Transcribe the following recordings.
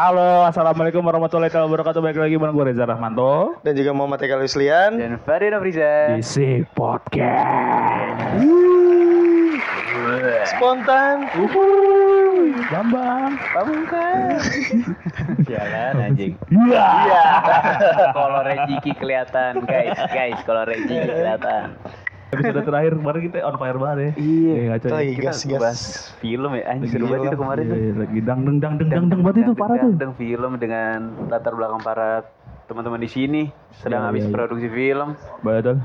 Halo, assalamualaikum warahmatullahi wabarakatuh. Balik lagi bareng gue Reza Rahmanto Dan juga Muhammad Eka Luslian. Dan Fadil Afriza. di si podcast. Spontan. Bambang. Pamungkas. Sialan anjing. Iya. Kalau Rejiki kelihatan, guys, guys, kalau Rejiki kelihatan. Episode terakhir kemarin kita on fire banget ya. Iya. ngaco ya. Lagi Kita gas gas. bahas film ya, anjing seru banget itu kemarin Iya, tuh. iya, lagi dangdeng dangdeng dangdeng banget itu parah tuh. Dangdeng film dengan latar belakang para teman-teman di sini sedang Iya, habis iya, iya. produksi film. Betul.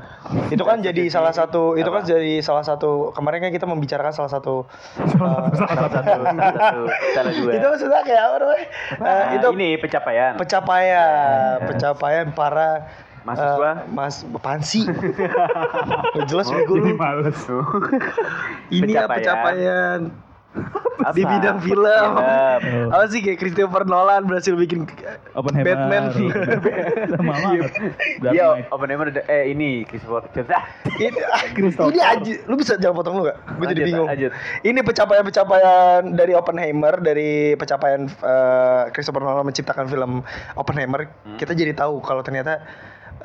Itu kan jadi salah satu itu kan jadi salah satu kemarin kan kita membicarakan salah satu Salah Salah satu, salah satu, salah dua. itu maksudnya kayak apa namanya? Eh, Nah, itu ini pencapaian. pencapaian, pencapaian para Mahasiswa. eh, mas? Nggak jelas bego Jadi lu. males. Ini ya Pencapaian. pencapaian Apa? di bidang film. Film. Apa sih kayak Christopher Nolan berhasil bikin Oppenheimer. Batman. Sama banget. Dark Iya, Knight. Oppenheimer ada- eh ini Christopher Ah, ini, ini aja lu bisa jangan potong lu gak? Gue jadi bingung. lanjut. Ini pencapaian-pencapaian dari Oppenheimer, dari pencapaian eh, Christopher Nolan menciptakan film Oppenheimer, Hmm. kita jadi tahu kalau ternyata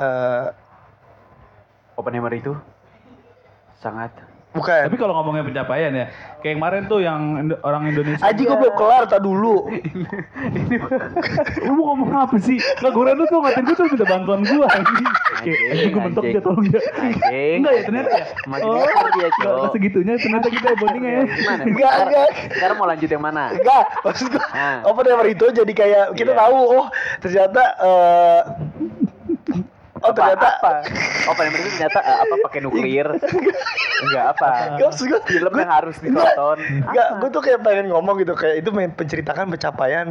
eh, Oppenheimer itu sangat bukan. Tapi kalau ngomongin pencapaian ya, kayak kemarin tuh yang Indo- orang Indonesia. Aji gue belum kelar tak dulu. Lu mau ngomong apa sih? Lah gue tuh tuh ngatain gue tuh minta bantuan gue. Kayak anjing gue mentok aja tolong ya. Anjing, Enggak ya ternyata ya. Oh, dia, enggak segitunya ternyata kita bonding ya. Gimana? Enggak, Sekarang- enggak. Sekarang mau lanjut yang mana? Enggak, maksud gue Nah. Oppenheimer itu jadi kayak kita Iya. tahu oh ternyata eh, oh Apa- ternyata apa? Oppenheimer itu ternyata eh, apa pakai nuklir? Enggak apa? Enggak, maksud gue Film yang harus ditonton. Enggak, gue tuh kayak pengen ngomong gitu kayak itu men- menceritakan pencapaian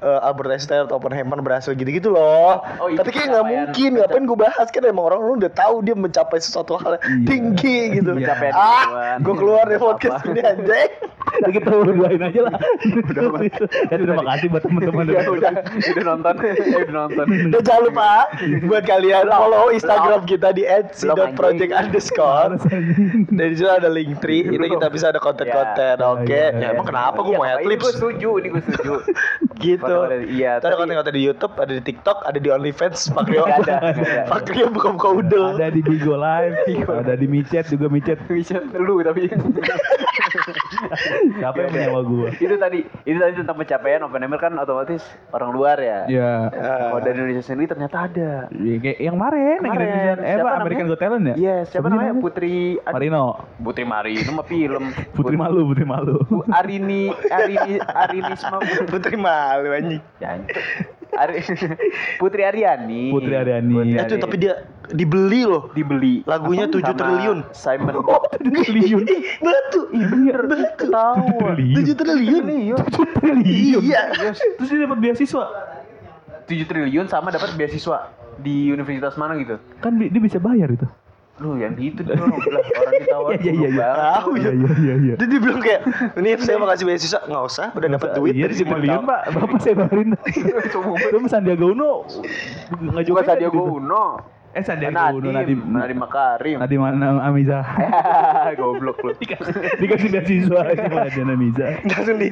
eh, Albert Einstein atau Oppenheimer berhasil gitu-gitu loh. Oh, itu Tapi kayak nggak mungkin, ngapain gue bahas kan emang orang lu udah tahu dia mencapai sesuatu hal yang Iya. tinggi gitu. Iya. Pencapaian Ah, gue keluar dari podcast ini anjing. Nah, kita berduain aja lah. Ya terima kasih buat teman-teman. Ya udah, udah nonton, eh, udah nonton. Dan jangan lupa buat kalian follow Instagram kita di anjing. @c.project underscore. Dan di situ ada link tree, itu kita bisa ada konten-konten. Ya. Oke, Ya, ya ya, emang kenapa gue Iya, mau Ini gue adlibs? setuju, ini gue setuju. gitu. Iya, ada konten-konten di YouTube, ada di TikTok, ada di OnlyFans, Pak Rio. Pak Rio buka-buka udel. Ada di Bigo Live, ada di Micet juga Micet. Bisa lu tapi. Siapa yang menyewa gua? itu tadi, itu tadi tentang pencapaian Oppenheimer kan otomatis orang luar ya. Ya. Kalau dari Indonesia sendiri ternyata ada. Ya, kayak yang kemarin, yang Kemarin, Indonesian, eh apa American? Got Talent ya? Iya, siapa namanya? Putri Ad- Marino. Putri Marino mah film. Putri Malu, Putri Malu. Arini Arini Arinisma Putri malu anjing. Ya, Ari, Putri Aryani. Putri Aryani. Eh tuh tapi dia dibeli loh. dibeli Lagunya Apa? 7 Sama triliun. Simon Triliun. Ih, Batu. Iya, Batu. tahu. Triliun. 7 triliun. Triliun. Iya. Terus dia dapat beasiswa. 7 triliun sama dapat beasiswa di universitas mana gitu. Kan dia bisa bayar itu. Lu yang gitu dong lah orang ditawar. Iya, iya, iya, iya. Tahu ya. Iya, iya, iya. Jadi dia bilang kayak, ini saya mau kasih beasiswa, nggak usah, udah dapat duit Iya, dari si triliun, Pak. Bapak saya bayarin. Terus Sandiaga Uno Juga ngajukan Sandiaga gitu. Uno. Eh Sandiaga Uno Nadim, Nadim Nadim Makarim. Nadim mana Amiza. Goblok lu. Dikasih beasiswa sama Nadim Amiza. Langsung di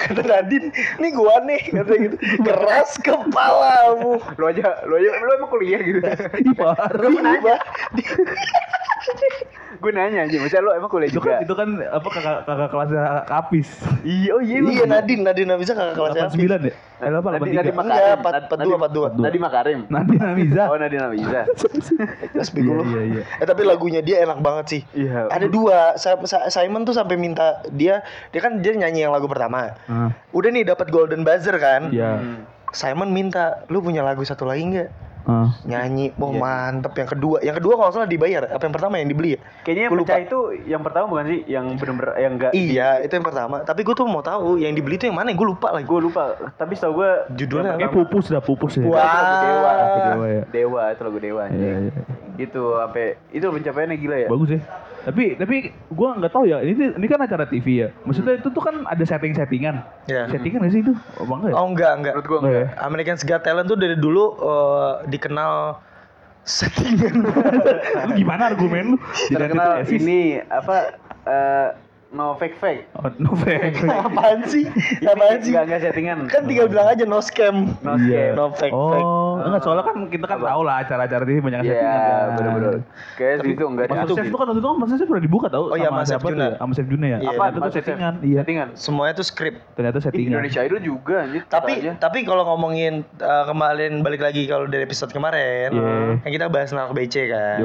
kata Nadine, ini gua nih kata gitu. Keras kepalamu. Lu aja, lu aja, lu emang kuliah gitu. Ih parah. Nanya. Gue nanya aja, maksudnya lu emang kuliah Itu juga. kan itu kan apa kakak kakak kelasnya Kapis. Iya, oh iya. Iya Nadine, Nadine bisa kakak kelasnya. 89 ya? Eh apa Nadine, Nadine 83? Makarim. Enggak, empat- Nad- empat dua, empat dua. Nadine- Nadine Makarim. Nadim Amiza. Oh, Nadine Amiza. Kelas bego lu. Iya, iya, iya. Eh tapi lagunya dia enak banget sih. Iya. Ada dua. Simon tuh sampai minta dia, dia kan dia nyanyi yang lagu pertama. Ah, Udah nih dapat golden buzzer kan. Iya. Hmm. Simon minta, lu punya lagu satu lagi nggak? Ah. Nyanyi, oh Iya. mantep. Yang kedua, yang kedua kalau nggak salah dibayar. Apa yang pertama yang dibeli ya? Kayaknya yang pecah itu yang pertama bukan sih? Yang bener-bener yang enggak Iya, itu yang pertama. Tapi gue tuh mau tahu yang dibeli itu yang mana? Gue lupa lagi. Gue lupa, tapi setahu gue Judulnya Kayak pupus dah pupus ya. Wah. lagu Dewa. Dewa ya. Dewa itu lagu Dewa anjing. Iya, iya. Itu sampai itu pencapaiannya gila ya. Bagus ya. Tapi tapi gua nggak tahu ya. Ini ini kan acara TV ya. Maksudnya itu tuh kan ada setting-settingan. Iya. Settingan nggak sih itu? Oh, bangga ya? Oh enggak, enggak. Menurut gue Oh, enggak. ya. American's Got Talent tuh dari dulu eh, dikenal settingan. lu gimana argumen lu? Tidak esis. ini apa eh no fake fake. Oh, no fake. Apaan sih? Apaan sih? Enggak enggak settingan. Kan tinggal bilang aja no scam. No scam. No fake fake. Oh, enggak soalnya kan kita kan tahu lah acara-acara ini banyak Iya, settingan kan. bener-bener. Kayak itu enggak ada. Master Chef itu kan waktu itu kan Master Chef udah dibuka tau Oh iya, Chef tuh Juna. ya? Sama Chef Juna ya? Iya. Apa itu tuh Master settingan? Iya. Settingan. Semuanya tuh skrip. Ternyata settingan. Indonesia Idol juga anjir. Tapi tapi kalau ngomongin uh, kemarin balik lagi kalau dari episode kemarin, Iya. kan kita bahas anak BC kan.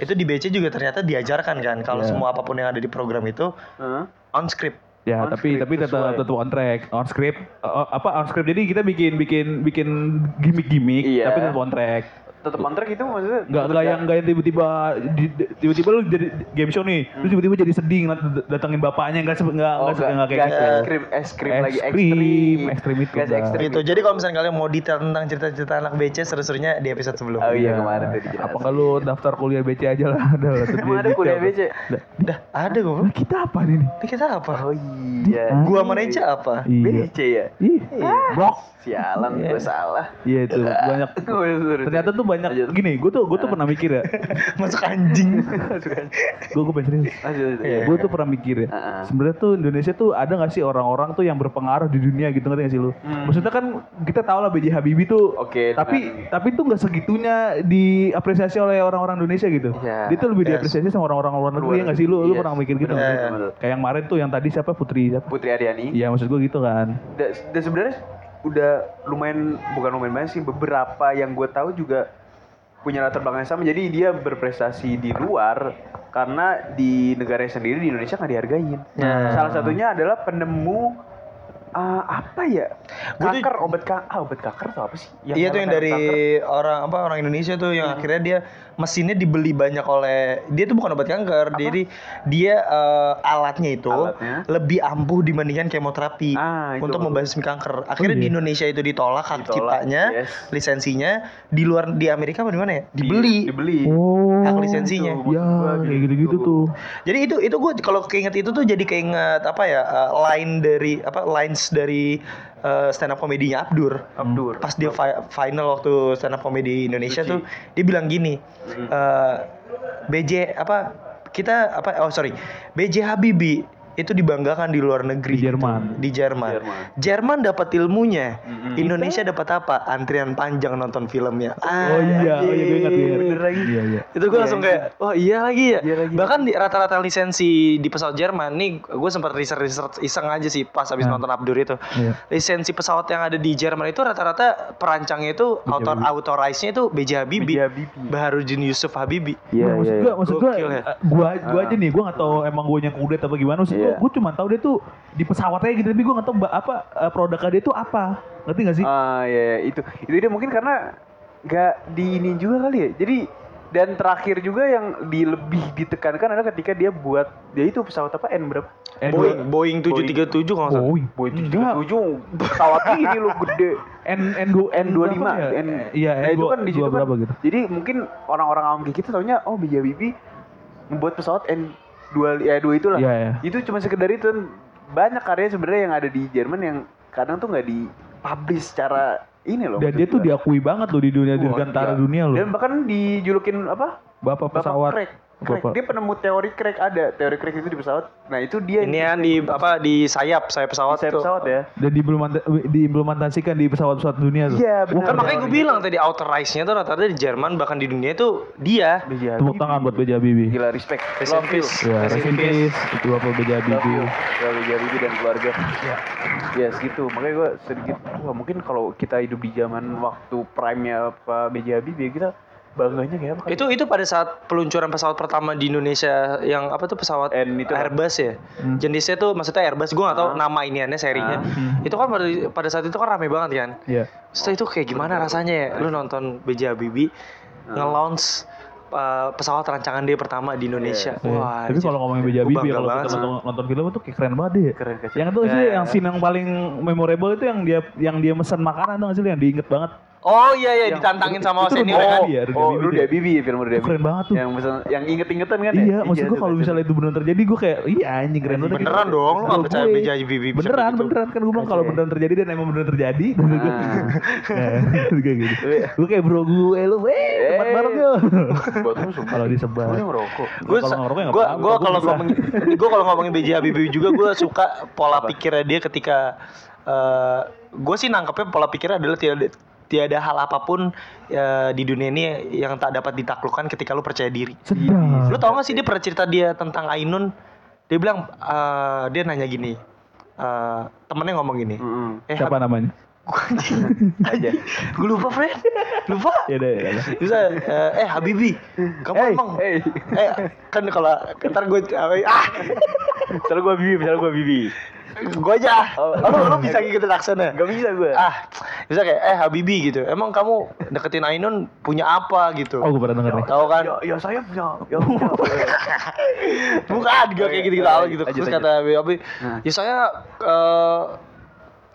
Itu di BC juga ternyata diajarkan kan kalau Iya. semua apa pun yang ada di program itu Heeh. on script. Ya, On tapi script, tapi tetap tetap on track, on script. Uh, apa on script? Jadi kita bikin bikin bikin gimmick-gimmick, Iya. tapi tetap on track. Tetap kontrak itu maksudnya. Nggak nggak yang nggak yang tiba-tiba tiba-tiba lu jadi game show nih, terus tiba-tiba jadi sedih ngeliat dat- datengin bapaknya nggak nggak Oh, nggak kayak enggak gitu. es krim, es krim lagi Ekstrim, ekstrim. itu enggak. ekstrim. Gitu. Jadi kalau misalnya kalian mau detail tentang cerita-cerita anak BC seru-serunya di episode sebelumnya. Oh iya kemarin tuh dijelasin. Apa lu daftar kuliah BC aja lah, udah lah. Ada kuliah BC? Dah. Udah ada gue. Kita apa nih? Ini kita apa? Oh iya. Gua sama Reja apa? Iya. BC ya? Ih, blok. Sialan, gue salah. Iya itu banyak. Iya. Ternyata tuh banyak Lanjut. gini, gue tuh gue tuh pernah mikir ya. Masuk anjing. Gue gue pengen. Iya. Gue tuh pernah mikir ya. Heeh. Sebenarnya tuh Indonesia tuh ada gak sih orang-orang tuh yang berpengaruh di dunia gitu ngerti gak sih lu? Hmm. Maksudnya kan kita tahu lah B.J. Habibie tuh. Oke, Tapi tapi tuh nggak segitunya diapresiasi oleh orang-orang Indonesia gitu. Iya. Dia tuh lebih Yes. diapresiasi sama orang-orang luar negeri ya nggak sih lu? Lu Yes. pernah mikir gitu? Bener. Kayak yang kemarin tuh yang tadi siapa Putri siapa? Putri Aryani. Iya maksud gue gitu kan. Dan sebenarnya udah lumayan bukan lumayan banyak sih beberapa yang gue tahu juga punya latar belakang yang sama. Jadi dia berprestasi di luar karena di negara sendiri di Indonesia nggak dihargain. Ya. Salah satunya adalah penemu ah, apa ya? Gua tuh- Kanker obat kanker, ah, obat kanker atau apa sih? Iya tuh yang dari kanker. orang apa orang Indonesia tuh yang akhirnya dia mesinnya dibeli banyak oleh dia tuh bukan obat kanker, jadi dia eh, alatnya itu Alatnya? lebih ampuh dibandingkan kemoterapi Ah, untuk membasmi kanker. Akhirnya iya? di Indonesia itu ditolak hak Ditolak, ciptanya, yes. lisensinya di luar di Amerika apa di mana ya? Dibeli. dibeli. Oh. Hak lisensinya. Itu, Ya, kayak gitu. gitu-gitu tuh. Jadi itu itu gue kalau keinget itu tuh jadi keinget apa ya eh, line dari apa lines dari eh, stand up komedinya Abdur. Abdur. Pas dia fi- final waktu stand up komedi Indonesia Suci. tuh dia bilang gini. eh, BJ apa kita apa oh sorry BJ Habibie itu dibanggakan di luar negeri Di gitu. Jerman. di Jerman Jerman. Jerman dapat ilmunya Mm-mm. Indonesia dapat apa antrian panjang nonton filmnya Oh iya, oh iya gue ingat gue ingat. Bener lagi. Iya iya. itu gue Iya, langsung kayak oh iya lagi ya Iya lagi. bahkan di rata-rata lisensi di pesawat Jerman nih gue sempat research research iseng aja sih pas habis Nah. nonton Abdur itu Iya. lisensi pesawat yang ada di Jerman itu rata-rata perancangnya itu autor Habibie. authorize-nya itu B.J. Habibie, B.J. Habibie. Baharudin Yusuf Habibie Iya, Nah, maksud iya, gua, iya. maksud gua, Gokil ya. gua, gua aja nih, gua nggak tahu emang gua yang kudet apa gimana. Maksud gua, Iya. gua cuma tahu dia tuh di pesawatnya gitu, tapi gua nggak tahu apa eh, produknya dia tuh apa. Ngerti gak sih? Ah iya itu itu dia mungkin karena nggak di ini juga kali ya. Jadi dan terakhir juga yang di lebih ditekankan adalah ketika dia buat dia itu pesawat apa N berapa? Eh, Boeing Boeing 737 kalau nggak salah Boeing. Boeing. 737 pesawat ini lo gede. N N dua N25 berapa ya? N Iya, eh, N itu dua kan di situ kan. berapa gitu. Jadi mungkin orang-orang awam kayak kita taunya oh B.J. Habibie membuat pesawat N2 ya dua itulah. Iya, iya. Itu cuma sekedar itu banyak karya sebenarnya yang ada di Jerman yang kadang tuh nggak dipublish secara ini loh. Dan dia tuh diakui banget loh di dunia Wah, dirgantara iya. dunia loh. Dan bahkan dijulukin apa? Bapak Bapak pesawat. crack. Crack. Dia penemu teori crack ada. Teori crack itu di pesawat. Nah, itu dia ini kan di apa di sayap sayap pesawat saya tuh. pesawat ya. Dan diimplementa- diimplementasikan di pesawat-pesawat dunia tuh. Iya, benar. Kan makanya gue bilang tadi authorize-nya tuh rata-rata di Jerman bahkan di dunia itu dia. Iya, Tepuk tangan buat B.J. Habibie. Gila respect. Love you. peace. Ya, Rest in peace. Itu Bapak B.J. Love you. Habibie. Ya, B.J. Habibie dan keluarga. Ya. Yes, gitu. Makanya gue sedikit, wah mungkin kalau kita hidup di zaman waktu prime-nya Pak B.J. Habibie, kita bangganya kayak apa? kan? Itu itu pada saat peluncuran pesawat pertama di Indonesia yang apa tuh pesawat N itu kan? Airbus ya. Hmm. Jenisnya tuh maksudnya Airbus. Gue gak tahu nama iniannya serinya. Hmm. Itu kan pada pada saat itu kan rame banget kan. Iya. Terus itu kayak gimana rasanya ya? Lu nonton B.J. Habibie nge-launch uh, pesawat rancangan dia pertama di Indonesia. Iya. Wah. Tapi kalau ngomongin Habibie bangga kalau kita nonton, nonton film itu kayak keren banget deh. Keren kacau. Yang itu sih Ya, yang ya. scene yang paling memorable itu yang dia yang dia mesen makanan tuh sih lu? yang diinget banget. Oh iya iya ditantangin sama itu senior Rudy kan. Ya, Rudy Oh, Rudy dia. Habibie film Rudy Itu keren banget tuh. Yang pesan- yang inget-ingetan kan ya? Iya, maksud gue tuh, kalau tuh. misalnya itu beneran terjadi gue kayak iya anjing keren banget. Beneran dong, lu nggak Kalau percaya gue- Habibie bisa Beneran, gitu? beneran kan gue bilang kalau beneran terjadi dan emang beneran terjadi. Terus gue Nah, kayak gitu. Gue kayak bro gue lu, weh, tempat Eh. bareng yuk. Buat lu sumpah. Kalau disebar. Lu ngerokok. Gue Kalau ngerokok ya nggak gue apa-apa, gue gua kalau ngomongin gue kalau ngomongin BJ Habibie juga gue suka pola pikirnya dia ketika eh gue sih nangkepnya pola pikirnya adalah tidak ada tiada hal apa pun eh, di dunia ini yang tak dapat ditaklukkan ketika lu percaya diri. Sedap. Lu tau gak sih dia pernah cerita dia tentang Ainun? Dia bilang eh, dia nanya gini. eh temennya ngomong gini. Mm-mm. Eh, Siapa namanya? Aja. gue lupa friend lupa? Ya deh, ya bisa eh, eh Habibi. Kamu Hey, emang. hey. eh kan kalau ntar gue ah. Misalnya gua Bibi, misalnya gua Bibi. gue aja. Oh. lu, lu bisa ngikutin aksennya Gak bisa gua. ah bisa kayak eh Habibi gitu. Emang kamu deketin Ainun punya apa gitu? Oh, gue pernah denger nih. tahu kan? Ya, ya saya punya, ya punya. bukan gue kayak gitu gitu. Gitu terus kata Habibi ya saya eh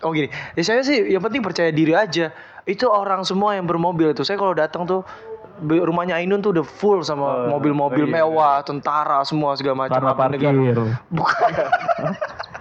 oh gini. Ya saya sih yang penting percaya diri aja. Itu orang semua yang bermobil itu saya kalau datang tuh rumahnya Ainun tuh udah full sama Oh, mobil-mobil oh iya. mewah, tentara semua segala macam. Karena parkir. Bukan.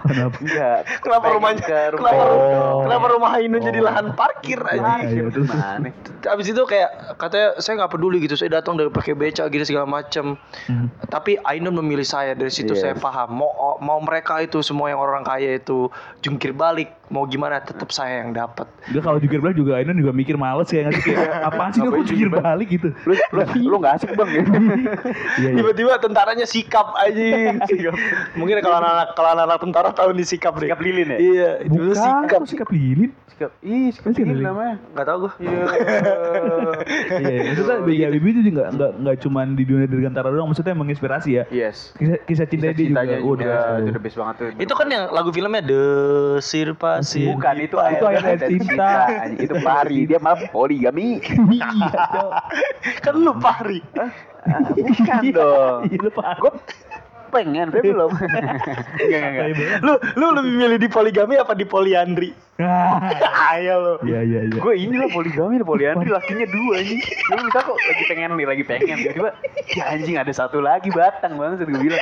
Kenapa? Enggak. kenapa rumahnya ke rumah kenapa, Oh. kenapa rumah Ainun jadi Oh. lahan parkir Iya, aja. iya. Mana? Abis itu kayak katanya saya nggak peduli gitu, saya datang dari pakai beca gitu segala macam. Hmm. Tapi Ainun memilih saya dari situ Yes. saya paham. Mau mau mereka itu semua yang orang kaya itu jungkir balik, mau gimana tetap saya yang dapat. Dia kalau jungkir balik juga Ainun juga mikir males ya nggak sih apaan sih lu jungkir jungkir balik gitu. Lu lu lu enggak asik, Bang. Iya iya. Tiba-tiba tentaranya sikap aja. Mungkin kalau anak-anak kalau anak tentara tahu nih sikap deh. Sikap lilin ya? Iya, itu Bukan, sikap. sikap lilin. Sikap. Ih, sikap Sikap lilin lilin. namanya. Enggak tahu gua. Iya. Iya, maksudnya B.J. Habibie itu juga nggak nggak cuma di dunia dirgantara doang, maksudnya menginspirasi ya. Yes. Kisah, kisah cinta dia juga. Oh, udah. itu the best banget tuh. Itu kan yang lagu filmnya Desir Pasir. Bukan itu Itu ayat cinta. anjing. Itu pari, dia malah poligami. kan lu pari. Ah, Bukan dong. Iya, lu. Gue pengen, tapi belum. Enggak, enggak, enggak. Lu lu lebih milih di poligami apa di poliandri? Ayo lu. Iya iya iya. Gue inilah poligami, poliandri lakinya dua anjing. Lu bisa kok lagi pengen nih, lagi pengen tiba-tiba ya anjing ada satu lagi batang banget gue bilang.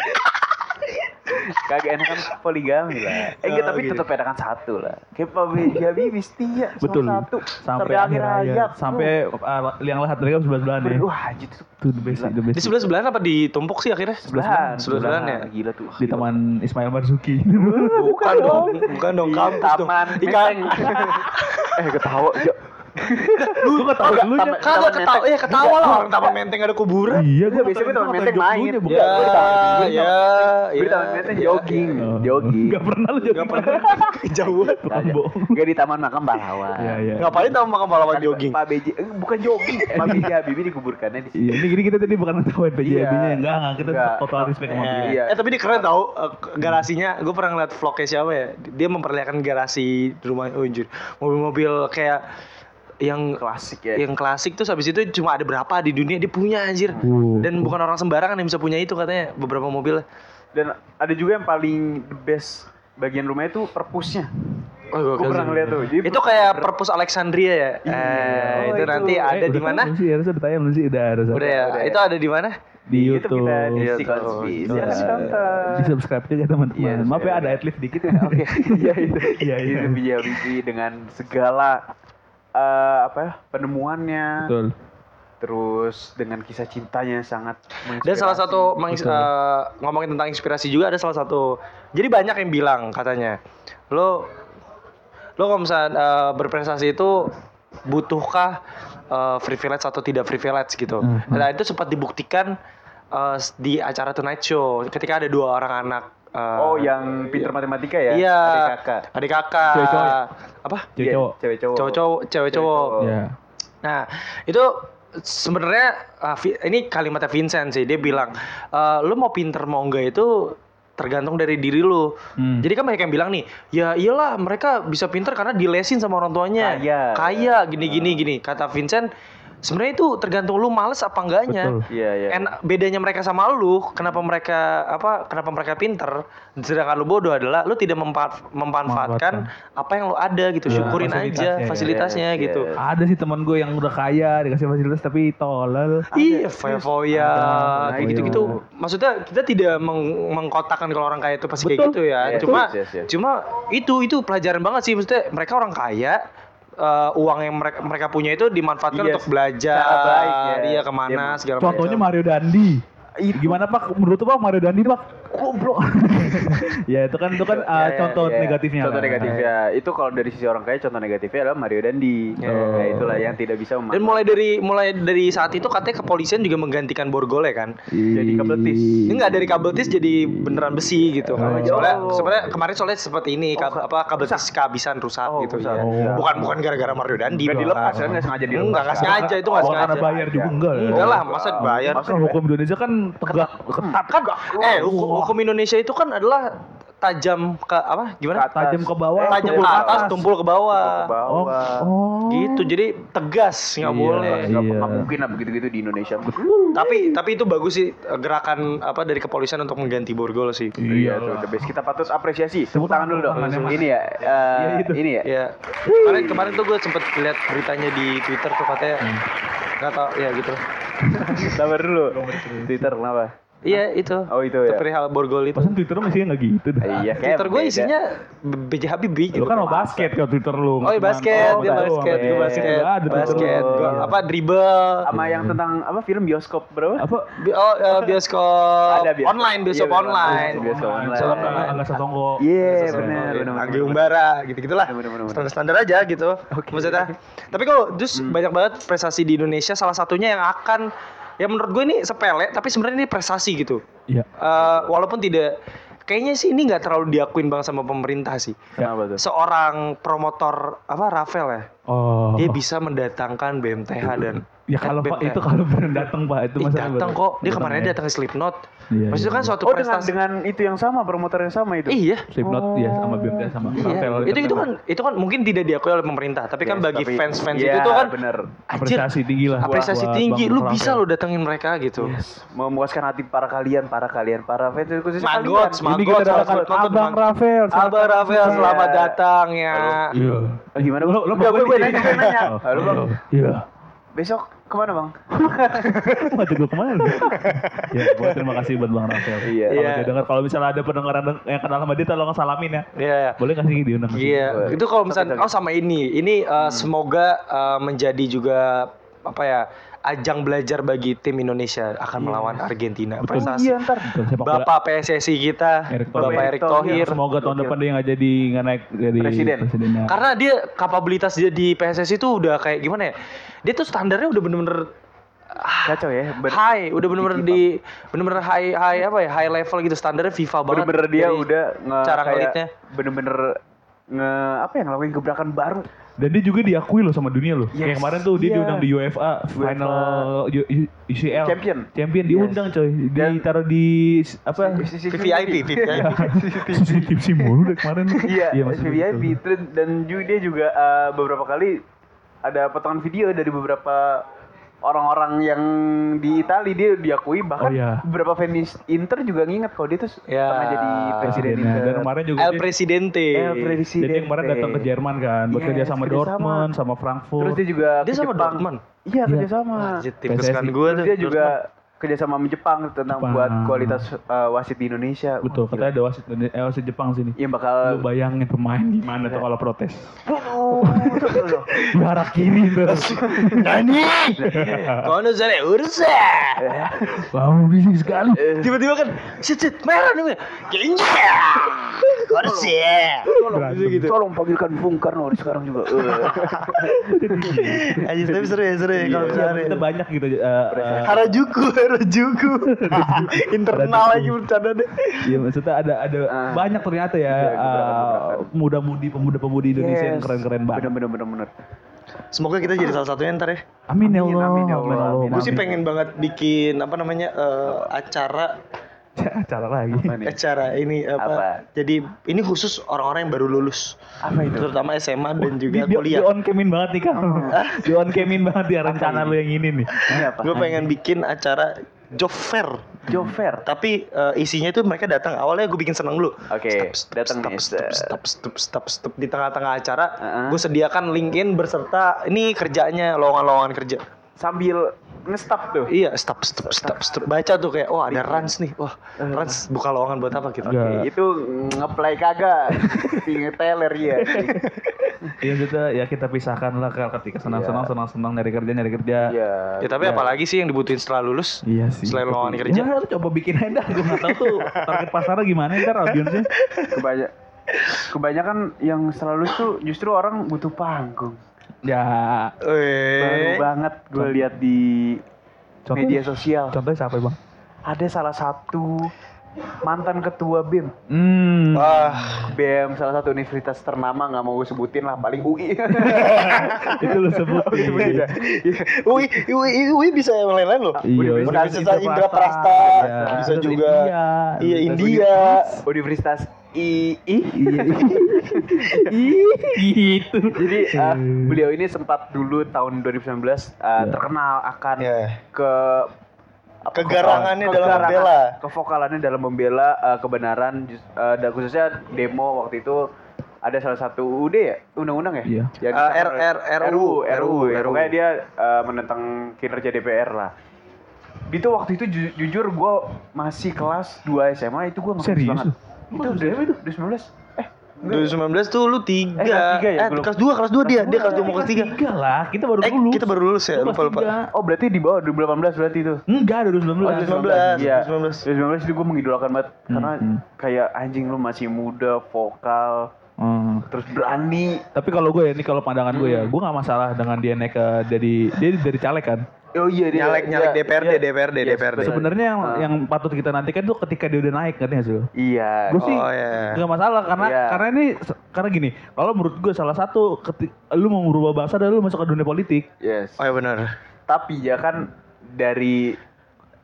Kagak enakan poligami lah. Eh enggak, Oh, tapi gitu. tetap enakan satu lah. Kayak Pak B. Habibie setia sama Betul. satu Sampai akhir hayat. Sampai uh, yang lahat mereka sebelah sebelahan ya. Wah, anjing itu Itu the best, the best. Di sebelah sebelahan apa ditumpuk sih akhirnya? sebelahan. Sebelahan ya. Gila tuh. di taman Ismail Marzuki. Bukan dong, bukan dong kampus dong. Taman Ikan. Eh ketawa. Lu ketawa Kagak lu nya. Taman- kagak Taman ketawa, ya ketawa lah orang taman menteng ada kuburan. Iya, Enggak, biasanya gue taman menteng main. bukan. Ya, Gue taman- gue ya, taman- Gue di ya, taman menteng ya. jogging, Oh. jogging. Gak pernah lu jogging. Gak kejauhan. Tukang bohong. Gak di taman makam pahlawan. Iya iya. Ngapain tahu makan pahlawan jogging? Pak BJ, eh, bukan jogging. Pak BJ Habibie dikuburkannya di Iya, ini gini kita tadi bukan ngetawain PJ Iya. Habibie-nya enggak, enggak kita Enggak. total respect sama Eh, dia. Iya. eh tapi dia keren tau eh, garasinya gue pernah ngeliat vlognya siapa ya dia memperlihatkan garasi di rumah oh, anjir mobil-mobil kayak yang klasik ya. yang klasik tuh habis itu cuma ada berapa di dunia dia punya anjir Uh. dan bukan orang sembarangan yang bisa punya itu katanya beberapa mobil Dan ada juga yang paling the best bagian rumahnya itu perpusnya. oh, Gue pernah ngeliat tuh. Jadi itu kayak perpus Alexandria ya Iya. eh, Oh, itu itu. nanti Eh, ada di mana sih? Udah tayang belum sih? Udah harus. udah ya udah ya. itu ada di mana Di YouTube. kita di Iya. Konspi. Iya. Tonton. Di subscribe juga teman-teman. Iya, Maaf ya ada adlib dikit. Oke, iya itu. Iya, iya. Itu Habibie dengan segala eh, apa ya penemuannya, Betul. terus dengan kisah cintanya sangat Dan salah satu mengis- eh, ngomongin tentang inspirasi juga ada salah satu. Jadi banyak yang bilang katanya, lo lo kalau misalnya eh, berprestasi itu butuhkah eh, privilege atau tidak privilege gitu. Hmm. Nah itu sempat dibuktikan eh, di acara Tonight Show ketika ada dua orang anak. Eh, Oh, yang pinter matematika ya? Iya. Adik kakak. Adik kakak. Cewek cowok ya? Apa? Cewek Iya, cowok. Cewek cowok. Cowok cowok, cewek cowok. Iya. Nah, itu sebenarnya ah, Vi- ini kalimatnya Vincent sih. Dia bilang, "Eh, lu mau pinter mau enggak itu tergantung dari diri lu. Hmm. Jadi kan banyak yang bilang nih, ya iyalah mereka bisa pinter karena dilesin sama orang tuanya. Kaya. Kaya gini gini gini. Kata Vincent, sebenarnya itu tergantung lu males apa enggaknya. Iya, iya. Enak bedanya mereka sama lu, kenapa mereka apa? Kenapa mereka pinter, sedangkan lu bodoh adalah lu tidak mempa- memanfaatkan apa yang lu ada gitu. Iya, Syukurin fasilitasnya, aja iya, fasilitasnya iya, gitu. iya. Ada sih teman gue yang udah kaya dikasih fasilitas tapi tolol. Iya, foya-foya, kayak gitu-gitu. Maksudnya kita tidak meng- mengkotakkan kalau orang kaya itu pasti kayak Betul. gitu ya. Yes, cuma yes, yes. cuma itu itu pelajaran banget sih maksudnya mereka orang kaya eh, uang yang mereka mereka punya itu dimanfaatkan Yes, untuk belajar, cara baik, ya. dia ke mana Dia- segala Contohnya macam. Mario Dandi. Gimana Pak? Menurut Pak Mario Dandi itu Pak goblok. ya itu kan itu kan uh, Ya, ya, contoh ya. negatifnya. Contoh kan. negatifnya itu kalau dari sisi orang kaya contoh negatifnya adalah Mario Dandi. Ya. Nah, itulah yang tidak bisa Dan memanfaatkan. mulai dari mulai dari saat itu katanya kepolisian juga menggantikan borgol ya kan. Jadi kabel tis. Ini nggak dari kabel tis jadi beneran besi gitu. Oh. Soalnya sebenarnya kemarin soalnya seperti ini kab- ka- apa kabel tis kehabisan rusak Oh, gitu. rusak. ya. Oh. Bukan bukan gara-gara Mario Dandi. Nggak bukan. dilepas kan nggak sengaja dilepas. Enggak, nggak kan? sengaja itu nggak Oh, karena sengaja. bayar juga enggak. ya? Enggak lah, masa bayar. Kan hukum Indonesia kan tegak ketat Kan eh hukum, hukum Indonesia itu kan adalah tajam ke apa? Gimana? Ke atas. tajam ke bawah, tajam tumpul ke atas, atas. tumpul ke bawah. Ke bawah. Oh, oh. Gitu. Jadi tegas nggak Iya, boleh. Nggak Iya. nggak mungkin lah begitu-gitu di Indonesia. Tapi tapi itu bagus sih eh, gerakan apa dari kepolisian untuk mengganti borgol sih. Iya Iya. tuh, the best. Kita patut apresiasi. Tepuk tangan dulu dong. Ini ya, eh, Iya, itu. ini ya. Ya, kemarin kemarin tuh gue sempet lihat beritanya di Twitter tuh katanya Hmm. nggak tau ya gitu. Sabar dulu. Twitter kenapa? Iya itu. Oh, itu ya. Perihal borgol itu. Pasan Twitter masih nggak gitu dah. Iya, kayak Twitter gue isinya B.J. Habibie gitu. Lu kan mau basket kalau Twitter lu. Oh iya basket, dia basket, gue basket, Twitter basket. Gua apa dribble, sama yang tentang apa film bioskop berapa? Apa? Oh eh, bioskop, Ada bioskop. online, bioskop Iya, online, bioskop online. Online. Angga Sasongko. Iya, Sosok- benar, benar. Anggi Umbara gitu gitulah standar standar aja gitu maksudnya tapi kok terus Hmm. banyak banget prestasi di Indonesia salah satunya yang akan ya menurut gue ini sepele tapi sebenarnya ini prestasi gitu Iya. Eh, walaupun tidak kayaknya sih ini nggak terlalu diakuin banget sama pemerintah sih Kenapa tuh? seorang promotor apa Rafael ya Oh. dia bisa mendatangkan BMTH dan Ya kalau Pak itu kalau benar datang Pak itu masalah datang kok dia kemarin ya. datang ke Slipknot Iya, maksudnya iya, kan iya. suatu Oh dengan prestasi dengan itu yang sama promotor yang sama itu. iya Slipknot ya sama BMT sama Iya, Rafael. itu itu kan itu kan mungkin tidak diakui oleh pemerintah, tapi kan bagi tapi- fans-fans Iya, itu tuh kan bener. apresiasi tinggi lah. apresiasi buat tinggi, lu bisa lo datengin mereka gitu. Memuaskan hati para kalian, para kalian, para fans khususnya Magot, kalian. datangkan datang, Abang Bang. Rafael. Abang Rafael Iya. selamat datang ya. Iya. Oh, gimana? Lo lo Enggak, gue nanya, gue nanya. Oh, Halo bang, Iya. besok ke mana bang? Ngajak gue ke mana? ya, gua terima kasih buat Bang Rafael. Iya. Kalau Iya. dia dengar, kalau misalnya ada pendengar yang kenal sama dia, tolong salamin ya. Iya. Boleh nggak sih diundang? Iya, Boleh. itu kalau misalnya oh sama ini, ini uh, semoga uh, menjadi juga apa ya ajang belajar bagi tim Indonesia akan melawan Argentina. Betul. Prestasi Iya ntar. Betul. Bapak PSSI kita, Erick Thohir. Bapak Erick Thohir. Semoga tahun depan dia nggak jadi nggak naik jadi Presiden. presidennya. Karena dia kapabilitas dia di PSSI itu udah kayak gimana ya? Dia tuh standarnya udah bener-bener ah, Kacau ya. Ber- high, udah bener-bener di bener-bener high high apa ya? High level gitu standarnya FIFA banget. Bener-bener dia udah nge cara kayak ngelitnya. Bener-bener nge apa ya ngelakuin gebrakan baru. Dan dia juga diakui loh sama dunia loh. Yes. Kayak kemarin tuh dia Iya. diundang di UEFA final UCL Champion. Champion diundang coy. Dan- Ditaruh di apa? VVIP. CCTV sih mulu deh kemarin. Iya, VIP dan juga dia juga eh, beberapa kali ada potongan video dari beberapa orang-orang yang di Itali dia diakui bahkan Oh, iya. beberapa fans Inter juga nginget kalau dia tuh Ya, pernah jadi presiden Presidennya. Inter. Dan kemarin juga El dia, Presidente. El Presidente. dia kemarin datang ke Jerman kan buat Yes, kerja sama kerja sama. Dortmund sama Frankfurt. Terus dia juga Dia ke sama Jepang. Dortmund. Iya, Iya. kerja sama. Anjir, tim kesukaan gue tuh. dia juga sama sama Jepang tentang Jepang. buat kualitas eh, wasit di Indonesia. Betul, Wah, katanya ada wasit eh, wasit Jepang sini. Yang bakal Lu bayangin pemain gimana tuh kalau protes. Oh, tuh, tuh, tuh. Di arah kiri terus. Nani. Kono sare ursa. Wow, bising sekali. Tiba-tiba kan shit merah nih. Genja. Korsi. Berantem. gitu. Tolong panggilkan Bung Karno di sekarang juga. Eh. Anjir tapi seru ya seru ya kalau Iya, misalnya. maksudnya banyak gitu. eh, eh, Harajuku, Harajuku. Internal lagi bercanda deh. Iya maksudnya ada ada Ah. banyak ternyata ya Iya, eh, muda-mudi pemuda-pemudi Indonesia yang keren-keren banget. Bener bener. Semoga kita jadi salah satunya ntar ya. Amin ya Amin, Allah. amin ya Allah. Gue sih pengen banget bikin apa namanya eh, acara acara lagi. Apa nih? acara ini apa, Apa? jadi ini khusus orang-orang yang baru lulus Apa itu? terutama SMA dan Di, juga di, di kuliah on camin banget nih kang. di on camin banget ya rencana lu yang ini nih. Ini apa? gue pengen bikin acara job fair Job fair. tapi eh, isinya itu mereka datang awalnya gue bikin seneng dulu Oke, Stop, datang stop, nih. stop, stop, stop, stop, stop. di tengah-tengah acara Uh-uh. gue sediakan LinkedIn berserta ini kerjanya lowongan-lowongan kerja Sambil ngestop tuh. iya stop stop stop stop baca tuh kayak oh ada runs nih wah runs buka lowongan buat apa gitu Enggak. Itu ngeplay kagak. Tinggal teler ya. Iya kita ya kita pisahkan lah ketika senang-senang senang-senang nyari kerja nyari kerja. Iya. ya tapi apalagi sih yang dibutuhin setelah lulus Iya sih. Selain lowongan kerja. Ya, lu coba bikin aja dah. Gue nggak tahu tuh target pasarnya gimana ntar audiensnya. Kebanyak kebanyakan yang selalu tuh justru orang butuh panggung. Ya. Baru banget gue lihat di Contoh- media sosial. Contohnya siapa bang? Ada salah satu mantan ketua BEM. Hmm. wah BEM salah satu universitas ternama nggak mau gue sebutin lah paling UI. itu lu sebut. Iya. Ui, ui, ui bisa yang lain-lain loh. Iya, Universitas Indra Prasta, Iya. bisa juga. India. Iya, India. Universitas II. Iya. Ih, gitu. Jadi uh, beliau ini sempat dulu tahun 2019 uh, Ya. terkenal akan Ya. ke apa, Kegarangannya dalam kegarangan- membela. kevokalannya dalam membela uh, kebenaran uh, dan khususnya demo waktu itu ada salah satu UUD ya undang-undang ya Iya. Yang Uh, R- R- RU, RU ya. RU. pokoknya dia uh, menentang kinerja DPR lah itu waktu itu ju- jujur gue masih kelas 2 SMA itu gue Serius banget itu berapa itu 2019 eh 2019 tuh lu tiga. Eh, kelas tiga ya? Eh, Belum. kelas dua, kelas dua dia, dia kelas dua mau kelas tiga. Tiga lah, kita baru Eh, lulus. kita baru lulus ya, Lu lupa lupa. oh berarti di bawah 2018 berarti itu Enggak, 2019. Oh, 2019. Iya, 2019. 2019 itu gue mengidolakan banget karena hmm. kayak anjing lu masih muda, vokal, Hmm. Terus berani. Tapi kalau gue ya, ini kalau pandangan gue Hmm. ya, gue nggak masalah dengan dia naik ke jadi dia dari caleg kan. Oh iya dia Nyalek nyalek iya, DPRD, iya. DPRD, Iya, DPRD. Sebenarnya yang Ah. yang patut kita nantikan tuh ketika dia udah naik ngerti nggak sih? Iya. Gue sih Oh, iya. nggak masalah karena Iya. karena ini karena gini, kalau menurut gue salah satu keti, lu mau merubah bangsa dan lu masuk ke dunia politik. Yes. Oh ya benar. Tapi ya kan dari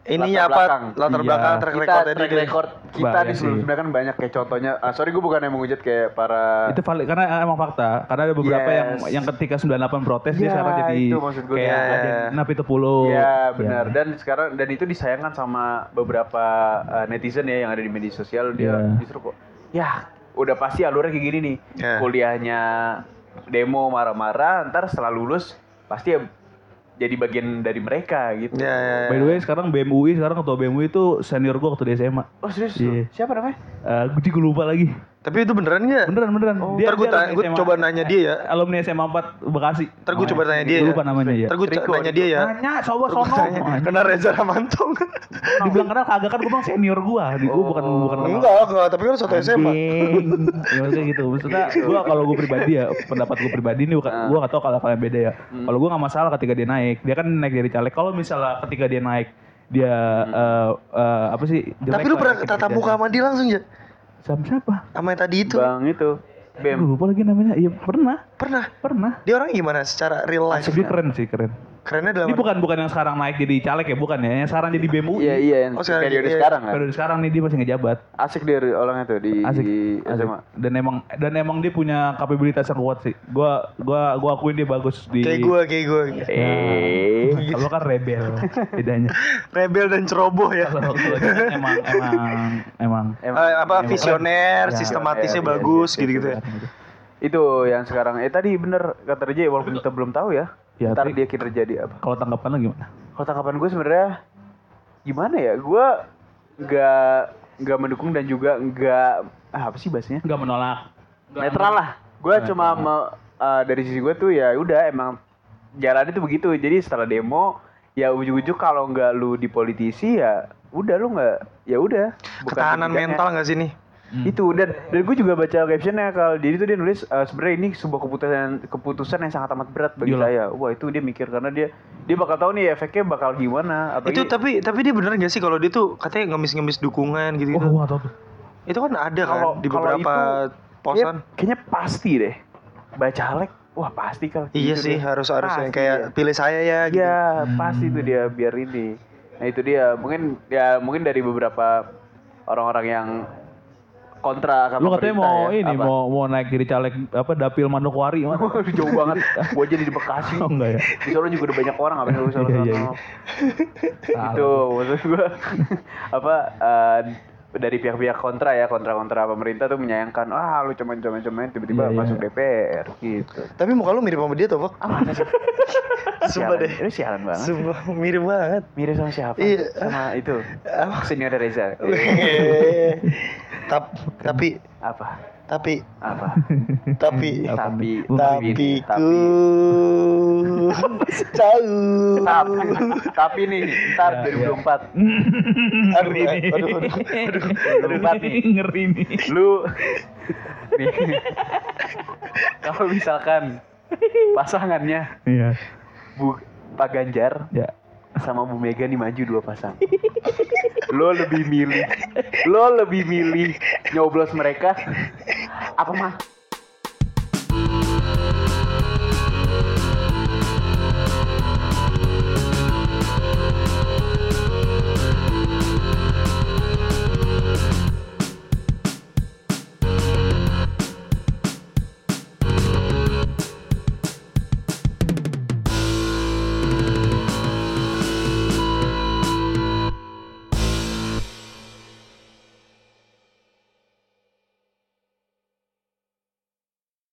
Ininya latar apa? belakang. Latar Iya. belakang track kita recordnya track record kita di sebelum sih. sebelumnya kan banyak kayak contohnya. Ah, sorry gue bukan yang menghujat kayak para Itu valid karena emang fakta. Karena ada beberapa yang Yes. yang ketika 98 protes dia Iya, sekarang jadi itu maksud gue. kayak Iya. ada Napi Tepuluh. Iya benar dan sekarang dan itu disayangkan sama beberapa uh, netizen ya yang ada di media sosial dia Iya. justru kok ya udah pasti alurnya kayak gini nih Iya. kuliahnya demo marah-marah ntar setelah lulus pasti ya jadi bagian dari mereka gitu. Ya, ya, ya. By the way sekarang BMUI sekarang ketua BMUI itu senior gue waktu di SMA. Oh serius? Iya. Siapa namanya? Eh gue juga lupa lagi. Tapi itu beneran nggak? Beneran beneran. Ntar gue tanya, gue coba nanya dia ya. Alumni SMA 4 Bekasi. Ntar gue coba tanya dia Gue ya. lupa namanya ya. Ntar gue nanya dia ya. Nanya, gua sono. tanya. Kena Reza Ramantong. Dibilang kenal kagak kan gue bilang senior gue. Gue bukan bukan kenal. Enggak, enggak. Tapi kan satu SMA. Ya maksudnya gitu. Maksudnya gue kalau gue pribadi ya pendapat gue pribadi ini bukan gue gak tau kalau kalian beda ya. Kalau gue gak masalah ketika dia naik. Dia kan naik dari caleg. Kalau misalnya ketika dia naik dia eh, eh, apa sih? jelek Tapi lu pernah kinerjanya. tatap muka sama dia langsung ya? Sama siapa? Sama yang tadi itu? Bang itu. Gue Bem. lupa lagi namanya. Iya pernah, Pernah. pernah. Dia orang gimana secara real life? Dia keren sih keren. Kerennya dalam Ini bukan bukan yang sekarang naik jadi caleg ya, bukan ya. Yang sekarang jadi BMUI. Iya iya yang Oh, sekarang periode iya. sekarang kan. Periode sekarang nih dia masih ngejabat. Asik dia orangnya tuh di, Asik. di asik. SMA. Dan emang dan emang dia punya kapabilitas yang kuat sih. Gua gua gua akuin dia bagus di Kayak gue, kayak gue. Eh. Kalau kan rebel bedanya. Rebel dan ceroboh ya. Kalau kan emang emang emang Emang- Eh, apa emang visioner. Ya, sistematisnya ya, ya, bagus ya, gitu-gitu ya. Itu yang sekarang. Eh tadi bener kata Reja walaupun kita belum tahu ya. Ya, ntar tapi- dia kinerja di apa. Kalau tanggapan lo gimana? Kalau tanggapan gue sebenarnya gimana ya? Gue nggak nggak mendukung dan juga nggak ah, apa sih bahasanya? Enggak menolak. Netral lah. Gue cuma me- eh, dari sisi gue tuh ya udah emang jalan itu begitu. Jadi setelah demo ya ujuk-ujuk kalau nggak lu di politisi ya udah lu nggak ya udah. Ketahanan mental gak sih nih? Hmm. itu dan dan gue juga baca captionnya kalau jadi itu dia nulis eh, sebenarnya ini sebuah keputusan keputusan yang sangat amat berat bagi Iyalah. saya wah itu dia mikir karena dia dia bakal tahu nih efeknya bakal gimana apalagi Itu tapi tapi dia bener gak sih kalau dia tuh katanya ngemis-ngemis dukungan gitu Oh, gitu. gua nggak tahu tuh. Itu kan ada kan Kalau- di beberapa itu, posan. Kayak- kayaknya pasti deh baca Alek wah pasti kalau Iya gitu sih deh. harus harus yang kayak dia. pilih saya ya gitu. Iya, Hmm. pasti itu dia biar ini. Nah, itu dia. Mungkin ya mungkin dari beberapa orang-orang yang kontra sama Lu katanya mau ya. ini Apa? mau mau naik jadi caleg apa dapil Manokwari mana? Waduh, jauh banget. Gua jadi di Bekasi. Oh, enggak ya? Di Solo juga udah banyak orang apa lu Solo Iya, iya. Salah. Itu maksud gua apa eh, dari pihak-pihak kontra ya kontra-kontra pemerintah tuh menyayangkan ah lu cuman cuman cuman tiba-tiba Iya, iya. masuk DPR gitu. Tapi muka lu mirip sama dia tuh, Pak. Sumpah Sialan. deh. Ini sialan banget. Sumpah mirip banget. Mirip sama siapa? Iya. Sama itu. Apa? Senior Reza. Tap- tapi apa? tapi Apa? tapi Tapi tapi ini. ku tahu. tapi, tapi nih ntar Ya, ya. 2024 Aduh, Ngeri nih. aduh, aduh, aduh. Aduh, empat nih. Ngeri nih. lu nih kalau misalkan pasangannya Iya. Bu Pak Ganjar Ya. Sama Bu Mega nih maju dua pasang. lo lebih milih, lo lebih milih nyoblos mereka apa mah